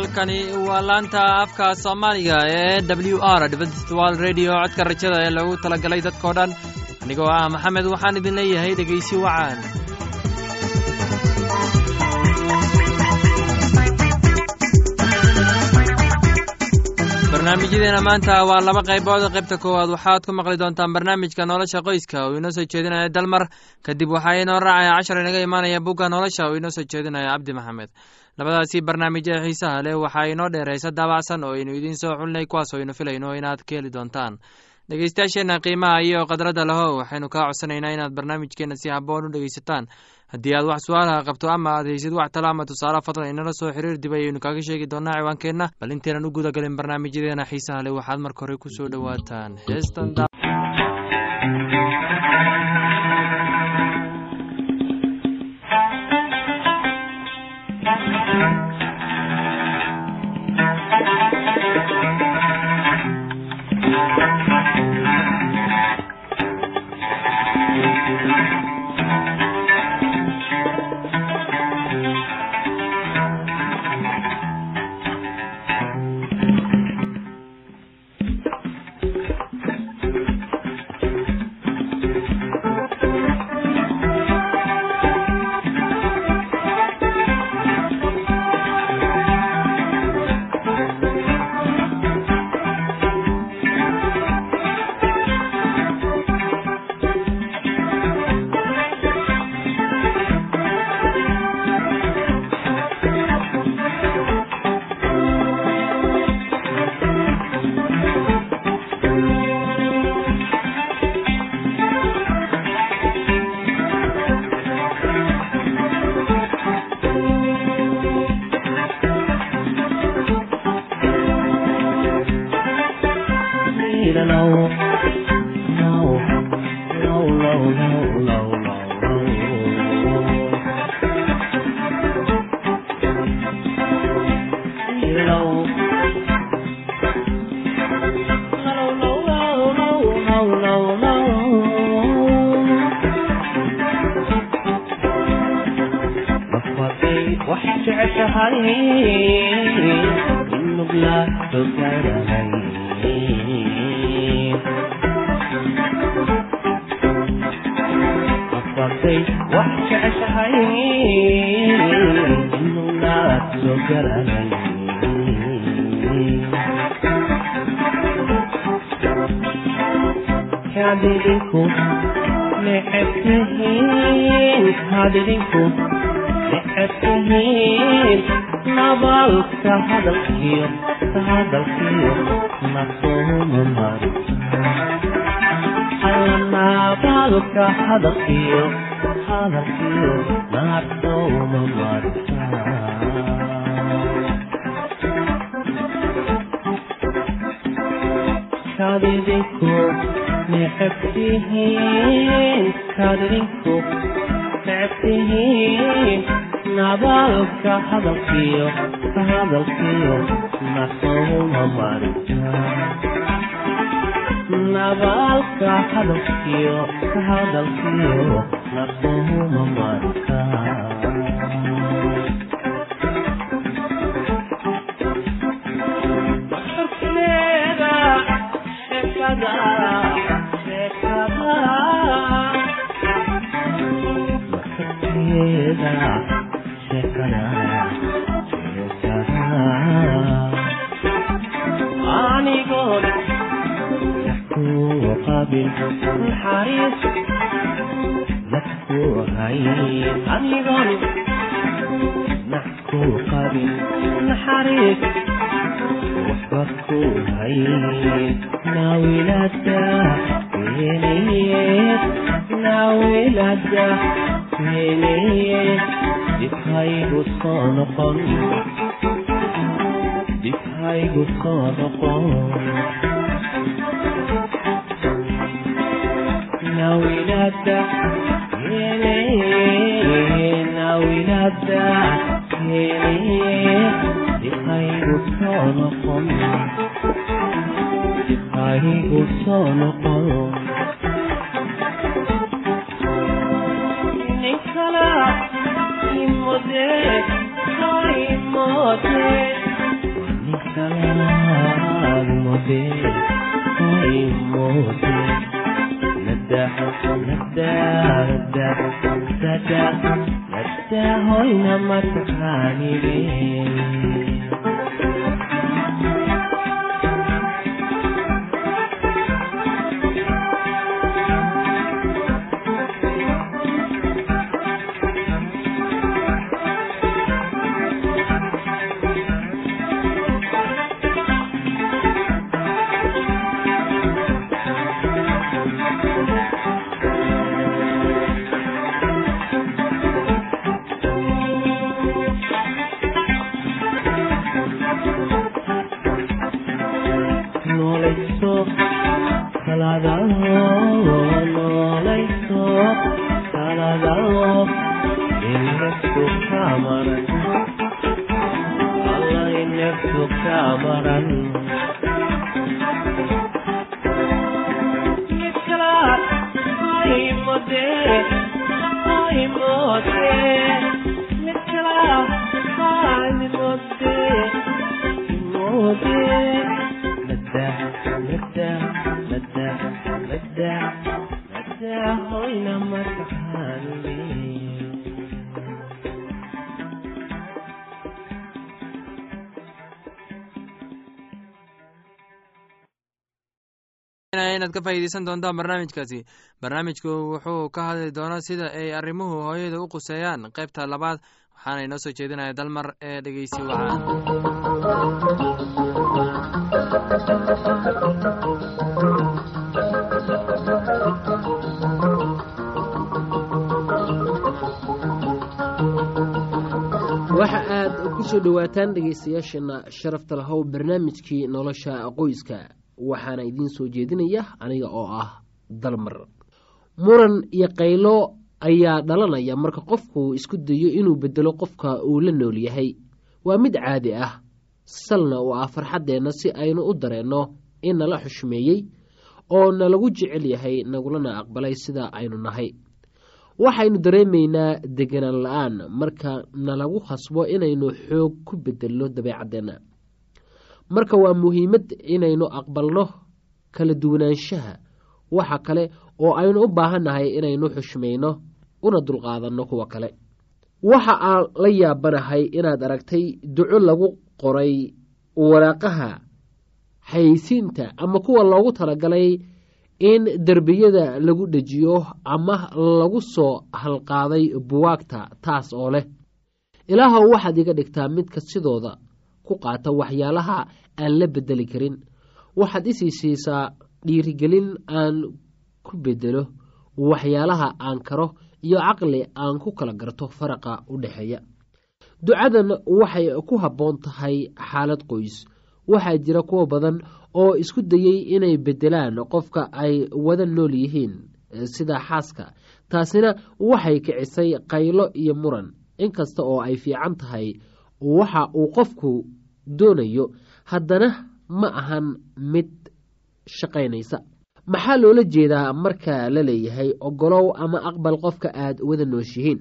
halkani waa laanta afka soomaaliga ee w r dventstwal redio codka rajada ee lagu talagalay dadkao dhan anigoo ah maxamed waxaan idin leeyahay dhegaysi wacaan barnaamijyadeena maanta waa laba qaybood. Qaybta koowaad waxaad ku maqli doontaan barnaamijka nolosha qoyska oo inoo soo jeedinaya dalmar kadib waxaa inoo raacaya cashar inaga imaanaya bugga nolosha oo inoo soo jeedinaya cabdi maxamed. Labadaasi barnaamij ee xiisaha leh waxaa inoo dheeraysa daabacsan oo aynu idiin soo xulinay kuwaas oo aynu filayno inaad ka heli doontaan dhegeystayaasheenna qiimaha iyo khadradda laho waxaynu kaa codsanaynaa inaad barnaamijkeenna si haboon u dhegeysataan haddii aad wax su'aalaha qabto ama aad haysid wax tala ama tusaale fadlan inala soo xiriir dib ayaynu kaaga sheegi doonaa ciwaankeenna. Bal intaynan u guda galin barnaamijyadeena xiisaha leh waxaad marka hore ku soo dhowaataan. Heestan wax jeceshahay in mugla loo gaarahay afatay wax jeceshahay in mugla loo gaarahay hadidinku necebtihiin hadidinku maadkumiin nabaalka hadalkiyo hadalkiyo nasoomu mari alla nabaalka hadalkiyo hadalkiyo nasooma marta kadidinku necebtihiin kadidinku necebtihiin nabaalka hadalkiyo hadalkiyo nasuma marin nabaalka hadalkiyo hadalkiyo nasuma marinta Yeah anigoona la kuwa qaabin naxariis la kuwa hayn anigoon la kuwa qaabin naxariis waxba ku hayn naawilada weyneye naawilada weyneye Dithay gusto ko Dithay gusto ko Nawinada Hele Nawinada Hele Dithay gusto ko Dithay gusto ko مدت های مدت نسلال مدت های مدت ندح ندح ندح ندح ندح ندح ندح ندح ندح haymode haymode inaad ka faa'iideysan doontaan barnaamijkaasi. Barnaamijku wuxuu ka hadli doonaa sida ay arrimuhu hooyada u quseeyaan. Qaybta labaad waxaana inoo soo jeedinaya dalmar ee dhegeysi wacaan waxa aad ku soo dhowaataan dhegaystayaasheenna sharafta lahow barnaamijkii nolosha qoyska waxaana idiin soo jeedinaya aniga oo ah dalmar. Muran iyo qaylo ayaa dhalanaya marka qofku isku dayo inuu bedelo qofka uu la nool yahay. Waa mid caadi ah. Salna oo ah farxaddeenna si aynu u dareenno in nala xushmeeyey oo nalagu jecel yahay nagulana aqbalay sida aynu nahay. Waxaynu dareemaynaa deganaan la'aan marka nalagu khasbo inaynu xoog ku bedelno dabeecaddeenna marka waa muhiimad inaynu aqbalno kala duwanaanshaha waxa kale oo aynu u baahannahay inaynu xushmayno una dulqaadanno kuwa kale. Waxa aan la yaabanahay inaad aragtay duco lagu qoray waraaqaha xayeysiinta ama kuwa loogu talagalay in derbiyada lagu dhejiyo ama lagu soo halqaaday buwaagta taas oo leh. Ilaahow waxaad iga dhigtaa midka sidooda ku qaata waxyaalaha aan la bedeli karin. Waxaad isii siisaa dhiirigelin aan ku bedelo waxyaalaha aan karo iyo caqli aan ku kala garto faraqa u dhexeeya. Ducadan waxay ku habboon tahay xaalad qoys. Waxaa jira kuwa badan oo isku dayey inay bedelaan qofka ay wada nool yihiin sida xaaska. Taasina waxay kicisay qaylo iyo muran. Inkasta oo ay fiican tahay waxa uu qofku doonayo haddana ma ahan mid shaqaynaysa. Maxaa loola jeedaa marka la leeyahay ogolow ama aqbal qofka aad wada nooshihiin?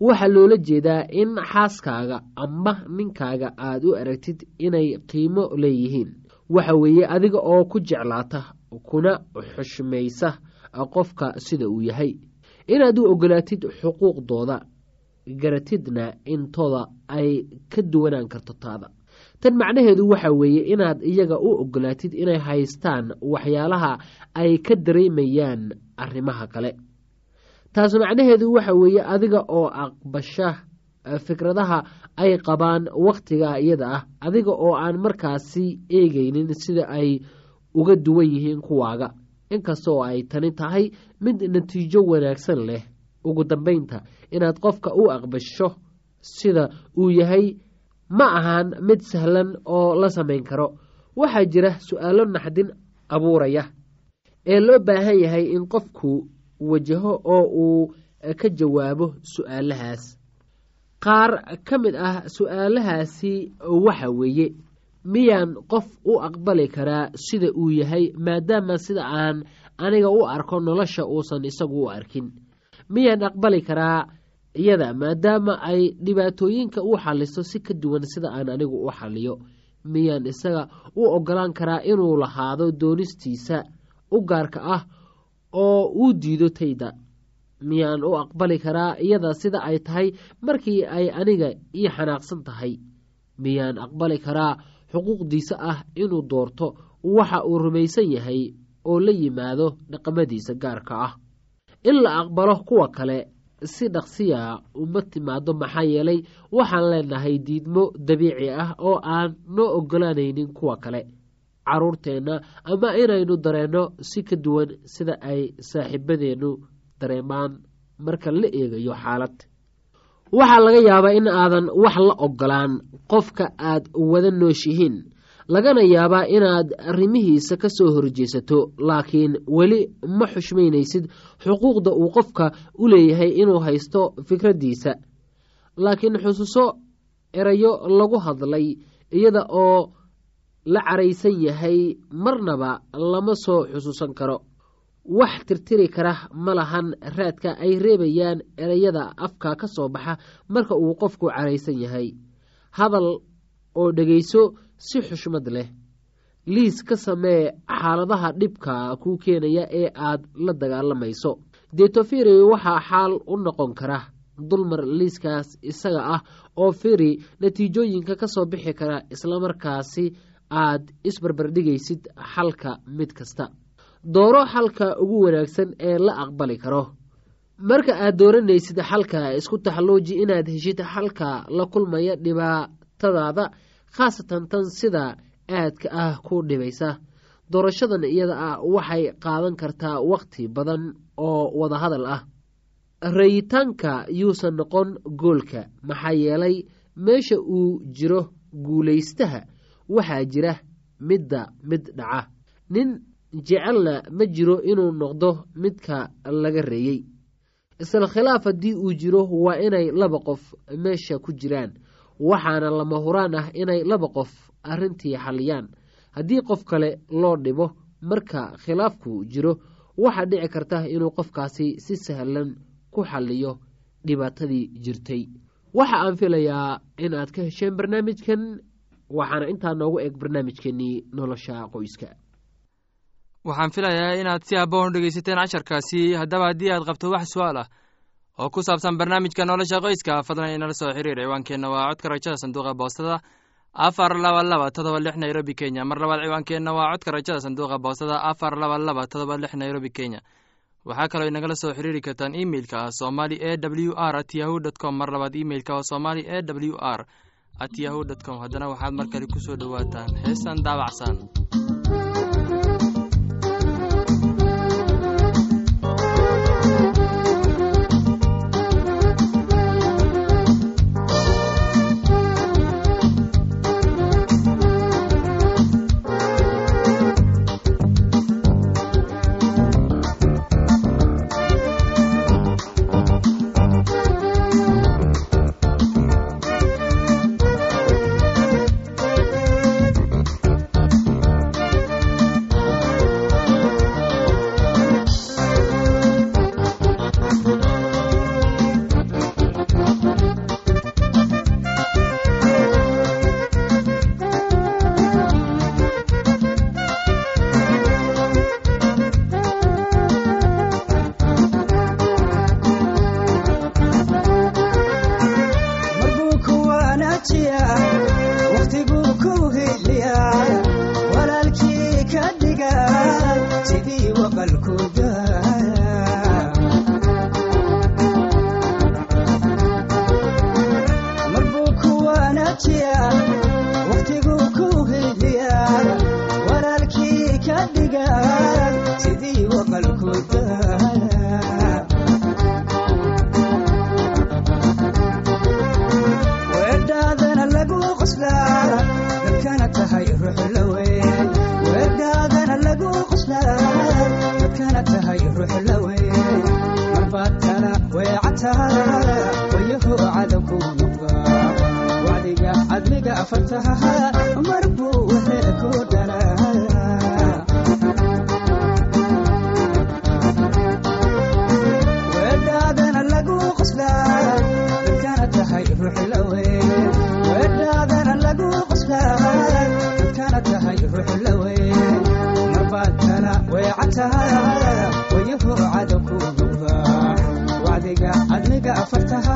Waxaa loola jeedaa in xaaskaaga ama ninkaaga aad u aragtid inay qiimo leeyihiin. Waxa weeye adiga oo ku jeclaata kuna xushmaysa qofka sida uu yahay. Inaad u ogolaatid xuquuqdooda garatidna intooda ay ka duwanaan karto taada tan macnaheedu waxa weeye inaad iyaga u ogolaatid inay haystaan waxyaalaha ay ka dareemayaan arrimaha kale. Taas macnaheedu waxa weeye adiga oo aqbasha fikradaha ay qabaan wakhtiga iyada ah adiga oo aan markaasi eegaynin sida ay uga duwan yihiin kuwaaga. Inkasta oo ay tani tahay mid natiijo wanaagsan leh. Ugu dambeynta inaad qofka u aqbasho sida uu yahay ma ahan mid sahlan oo la samayn karo. Waxaa jira su'aalo naxdin abuuraya ee loo baahan yahay in qofku wajaho oo uu ka jawaabo su'aalahaas. Qaar ka mid ah su'aalahaasi waxa weeye miyaan qof u aqbali karaa sida uu yahay maadaama sida aan aniga u arko nolosha uusan isagu u arkin. Miyaan aqbali karaa iyada maadaama ay dhibaatooyinka u xaliso si ka duwan sida aan anigu u xaliyo miyaan isaga u ogolaan karaa inuu lahaado doonistiisa u gaarka ah oo uu diido tayda. Miyaan u aqbali karaa iyada sida ay tahay markii ay aniga ii xanaaqsan tahay. Miyaan aqbali karaa xuquuqdiisa ah inuu doorto waxa uu rumaysan yahay oo la yimaado dhaqamadiisa gaarka ah. In la aqbalo kuwa kale si dhaqsiya uma timaado maxaa yeelay waxaan leenahay diidmo dabiici ah oo aan noo oggolaanaynin kuwa kale. Caruurteenna ama inaynu dareenno si ka duwan sida ay saaxiibadeennu dareemaan marka la eegayo xaalad. Waxaa laga yaabaa in aadan wax la ogolaan qofka aad wada nooshihiin lagana yaabaa inaad arrimihiisa ka soo horjeesato laakiin weli ma xushmaynaysid xuquuqda uu qofka u leeyahay inuu haysto fikraddiisa laakiin xusuuso erayo lagu hadlay iyada oo la caraysan yahay marnaba lama soo xusuusan karo. Wax tirtiri kara ma lahan raadka ay reebayaan ereyada afka ka soo baxa marka uu qofku caraysan yahay. Hadal oo dhegayso si xushmad leh. Liis ka samee xaaladaha dhibka kuu keenaya ee aad la dagaalamayso deeto firi waxaa xaal u noqon kara dulmar liiskaas isaga ah oo firi natiijooyinka ka soo bixi kara islamarkaasi aad isbarbardhigaysid xalka mid kasta. Dooro xalka ugu wanaagsan ee la aqbali karo. Marka aad dooranaysid xalka isku taxallooji inaad heshid xalka la kulmaya dhibaatadaada khaasatan tan sida aadka ah ku dhibaysa. Doorashadan iyada ah waxay qaadan kartaa wakhti badan oo wadahadal ah. Rayitaanka yuusan noqon goolka maxaa yeelay meesha uu jiro guulaystaha waxaa jira midda mid dhaca. Nin jecelna ma jiro inuu noqdo midka laga reeyey isla khilaaf haddii uu jiro waa inay laba qof meesha ku jiraan waxaana lama huraan ah inay laba qof arrintii xalliyaan. Haddii qof kale loo dhibo marka khilaafku jiro waxaa dhici karta inuu qofkaasi si sahlan ku xalliyo dhibaatadii jirtay. Waxa aan filayaa in aad ka hesheen barnaamijkan waxaana intaa noogu eg barnaamijkeenii nolosha qoyska. Waxaan filayaa inaad si haboon u dhegeysateen casharkaasi haddaba haddii aad qabto wax su'aal ah oo ku saabsan barnaamijka nolosha qoyska fadlan inala soo xiriir ciwaankeenna waa codka rajada sanduuqa boostada afar laba laba todoba lix nairobi kenya. Mar labaad ciwaankeenna waa codka rajada sanduuqa boostada afar laba laba todoba lix nairobi kenya. Waxaa kaloo inagala soo xiriiri kartaan imeilka ah somali e w r at yahu dt com. Mar labaad imeilka oo somali e w r at yahu dt com. Haddana waxaad mar kale ku soo dhowaataan. Heestan daabacsan tia. wayuhu cadowku gubha wacdiga cadmiga afartaha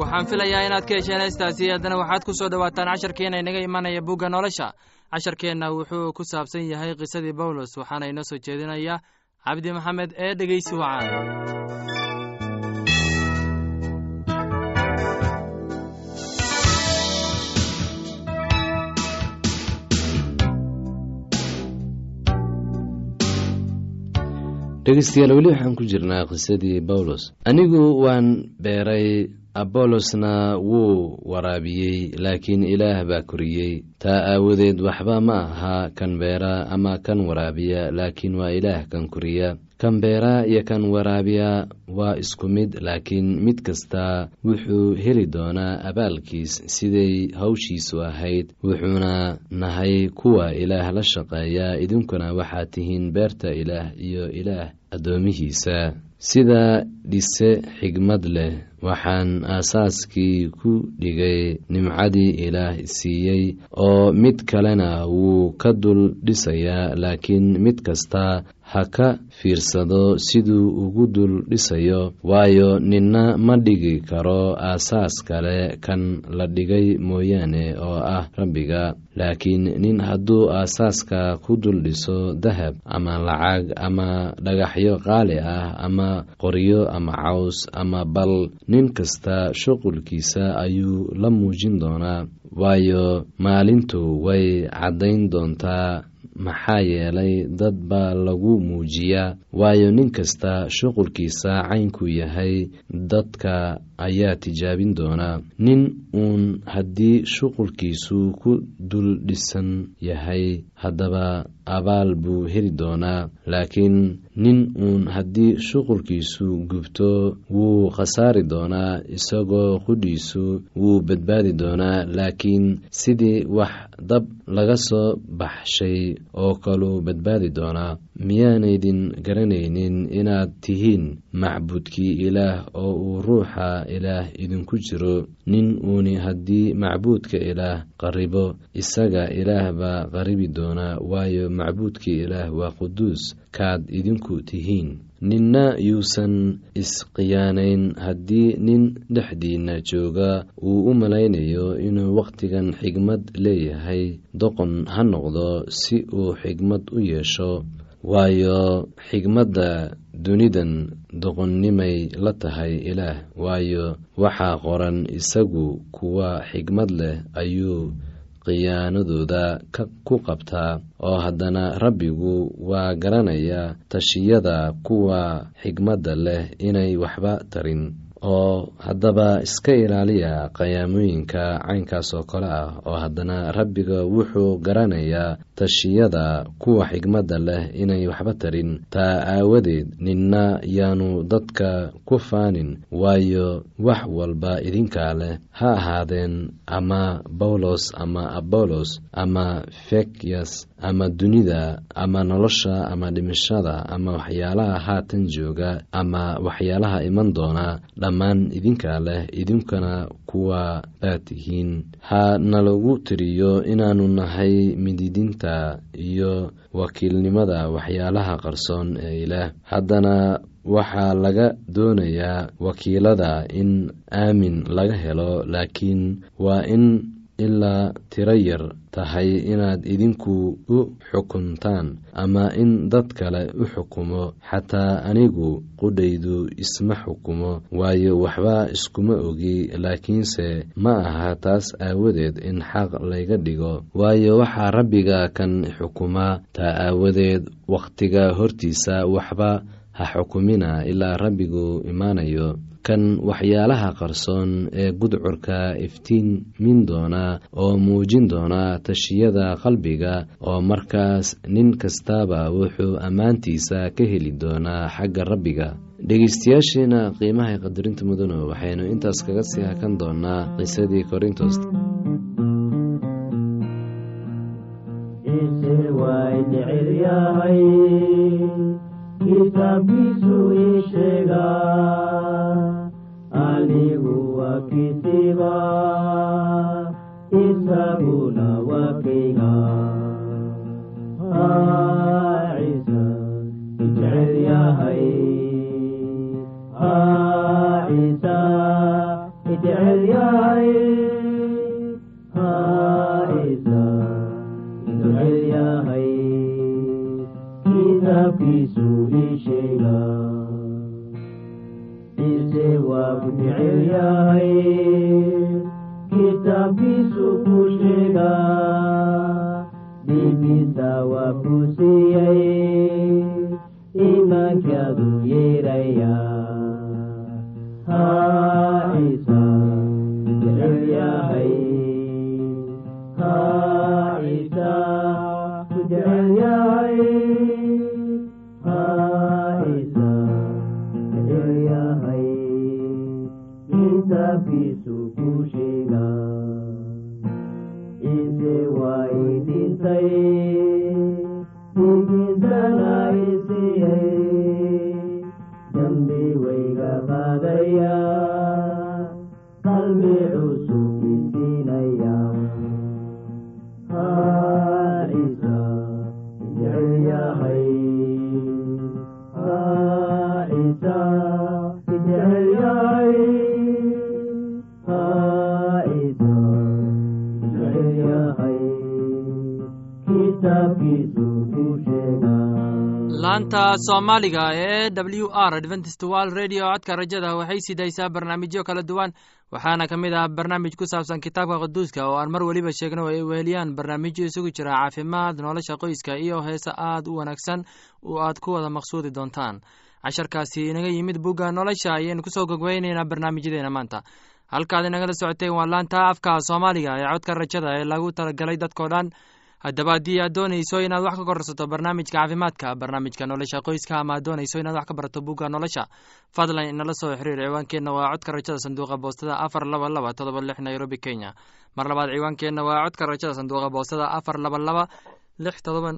waxaan filayaa inaad ka hesheen heestaasi. Haddana waxaad ku soo dhowaataan casharkeena inaga imanaya bugga nolosha. Casharkeenna wuxuu ku saabsan yahay qisadii bawlos waxaana inoo soo jeedinaya cabdi maxamed ee dhegeysi wacaan dhegeystayaal weli waxaan ku jirnaa qisadii bawlos anigu waan beeray abolosna wuu waraabiyey laakiin ilaah baa koriyey. Taa aawadeed waxba ma aha kan beera ama kan waraabiya laakiin waa ilaah kan koriya kan beera iyo kan waraabiya waa isku mid laakiin mid kasta wuxuu heli doonaa abaalkiis siday hawshiisu ahayd wuxuuna nahay kuwa ilaah la shaqeeya. idinkuna waxaad tihiin beerta ilaah iyo ilaah addoomihiisa. Sida dhise xigmad leh. Waxaan aasaaskii ku dhigay nimcadii ilaah siiyey oo mid kalena wuu ka dul dhisayaa laakiin mid kasta ha ka fiirsado siduu ugu dul dhisayo. Waayo ninna ma dhigi karo aasaas kale kan la dhigay mooyaane oo ah rabbiga. Laakiin nin hadduu aasaaska ku dul dhiso dahab ama lacag ama dhagaxyo qaali ah ama qoryo ama caws ama bal nin kasta shuqulkiisa ayuu la muujin doonaa. Waayo maalintu way caddayn doontaa. Maxaa yeelay dad baa lagu muujiyaa. Waayo nin kasta shuqulkiisa caynku yahay dadka ayaa tijaabin doonaa nin uun haddii shuqulkiisu ku dul dhisan yahay haddaba abaal buu heli doonaa laakiin nin uun haddii shuqulkiisu gubto wuu khasaari doonaa isagoo qudhiisu wuu badbaadi doonaa laakiin sidii wax dab laga soo baxshay oo kaluu badbaadi doonaa miyaanaydin garanaynin inaad tihiin macbuudkii ilaah oo uu ruuxa ilaah idinku jiro. Nin uuni haddii macbuudka ilaah qaribo isaga ilaah baa qaribi doonaa waayo macbuudkii ilaah waa quduus kaad idinku tihiin. Ninna yuusan isqiyaanayn haddii nin dhexdiinna jooga uu u malaynayo inuu wakhtigan xigmad leeyahay doqon ha noqdo si uu xigmad u yeesho waayo xigmadda dunidan doqonnimay la tahay ilaah. Waayo waxaa qoran isagu kuwa xigmad leh ayuu khiyaanadooda ku qabtaa. Oo haddana rabbigu waa garanayaa tashiyada kuwa xigmadda leh inay waxba tarin oo haddaba iska ilaaliya qayaamooyinka caynkaas oo kale ah oo haddana rabbiga wuxuu garanayaa tashiyada kuwa xigmadda leh inay waxba tarin. Taa aawadeed ninna yaanu dadka ku faanin waayo wax walba idinkaa leh. Ha ahaadeen ama bawlos ama abolos ama fekyas ama dunida ama nolosha ama dhimashada ama waxyaalaha haatan jooga ama waxyaalaha iman doona dhammaan idinkaa leh idinkana kuwa baad tihiin ha nalagu tiriyo inaannu nahay mididinta iyo wakiilnimada waxyaalaha qarsoon ee ilaah. Haddana waxaa laga doonayaa wakiilada in aamin laga helo laakiin waa in ilaa tiro yar tahay inaad idinku u xukuntaan ama in dad kale u xukumo xataa anigu qudhaydu isma xukumo waayo waxba iskuma ogi laakiinse ma aha taas aawadeed in xaq layga dhigo. Waayo waxaa rabbiga kan xukumaa taa aawadeed wakhtiga hortiisa waxba ha xukumina ilaa rabbigu imaanayo kan waxyaalaha qarsoon ee gudcurka iftiinmin doona oo muujin doona tashiyada qalbiga oo markaas nin kastaba wuxuu ammaantiisa ka heli doonaa xagga rabbiga. Dhegeystayaasheena qiimaha qadarinta mudano waxaynu intaas kaga sii hakan doonaa qisadii korintos kitaabkiisu ii sheega anigu waa kisiba isaguna waa kayga Ah, ciise jecel yahay Ah, ciise jecel yahay Ah, ciise jecel yahay kitaabkiisu ii ciise waa yahay kitaabkiisu ku sheega dhiiggiisa waa ku siiyey iimaankaadu yeeraya laanta soomaaliga ee w r adventist world radio. Codka rajada waxay sidaysaa barnaamijyo kala duwan waxaana ka mid ah barnaamij ku saabsan kitaabka quduuska oo aan mar weliba sheegno ay weheliyaan. Barnaamijyo isugu jira caafimaad nolosha qoyska iyo heese aad u wanaagsan oo aad ku wada maqsuudi doontaan. Casharkaasi inaga yimid bugga nolosha ayaynu ku soo gogweyneynaa barnaamijyadeena maanta. Halkaad inagala socoteen waa laanta afka soomaaliga ee codka rajada ee lagu talagalay dadkao dhan haddaba haddii aad doonayso inaad wax ka korsato barnaamijka caafimaadka barnaamijka nolosha qoyska ama doonayso inaad wax ka barato bugga nolosha fadlan inala soo xiriir ciwaankeenna waa codka rajada sanduuqa boostada afar laba laba todoba lix nairobi kenya. Mar labaad ciwaankeenna waa codka rajada sanduuqa boostada afar laba laba lix todoba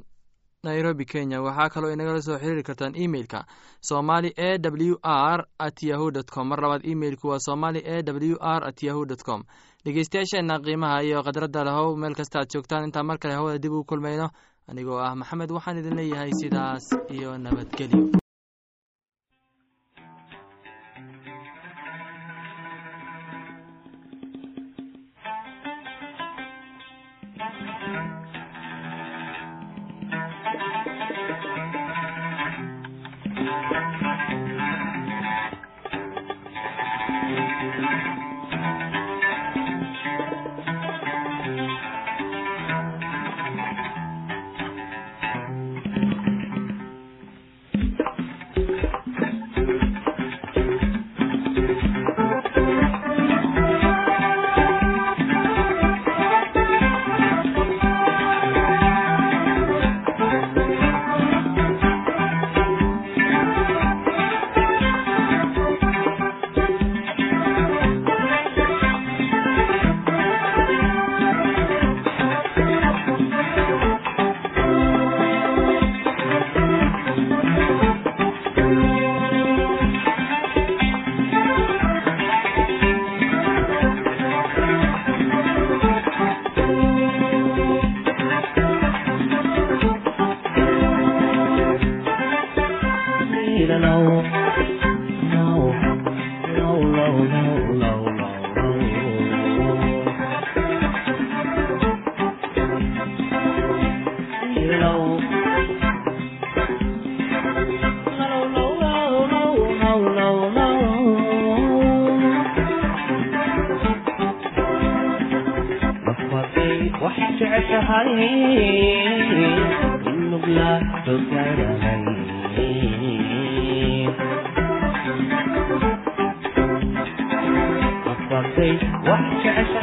nairobi kenya. Waxaa kaloo inagala soo xiriiri kartaan emeilka somali e w r at yahu dt com. Mar labaad emeilku waa somali e w r at yahu dt com dhegeystayaasheenna qiimaha iyo khadradda lahow meel kasta aad joogtaan intaan mar kale hawada dib ugu kulmayno anigoo ah maxamed waxaan idin leeyahay sidaas iyo nabadgelyo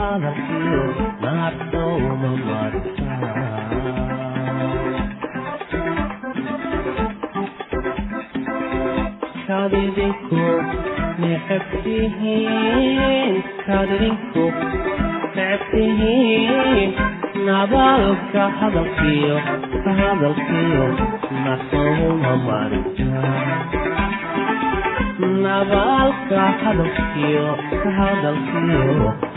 hadalkiyo nabdooma martaa kadidinku necebtihiin kadidinku necebtihiin nabalka hadalkiyo hadalkiyo nadooma martaa nabalka hadalkiyo hadalkiyo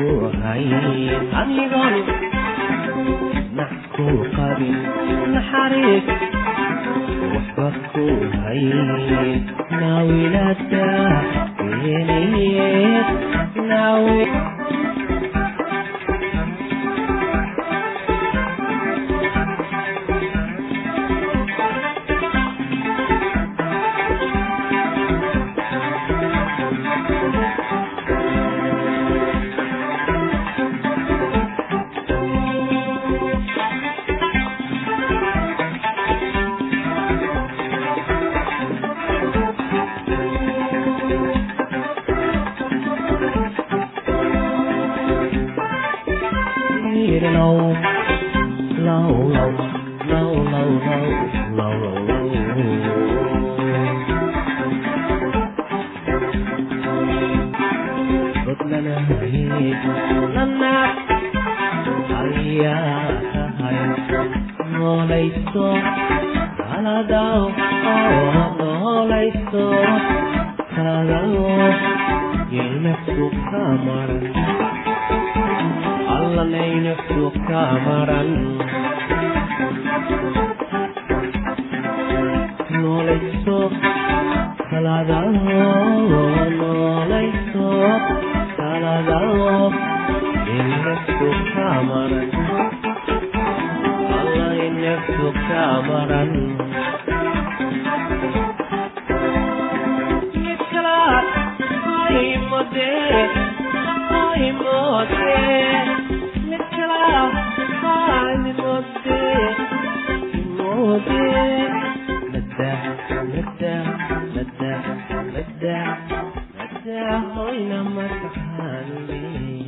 hayn anigoon dadku qabin naxariis waxba ku hayn naawilada allanayna suuq ka maran noolayso talada noolayso talada inna suuq ka maran allayna suuq ka maran Yeah madax hoyna mataqaanmi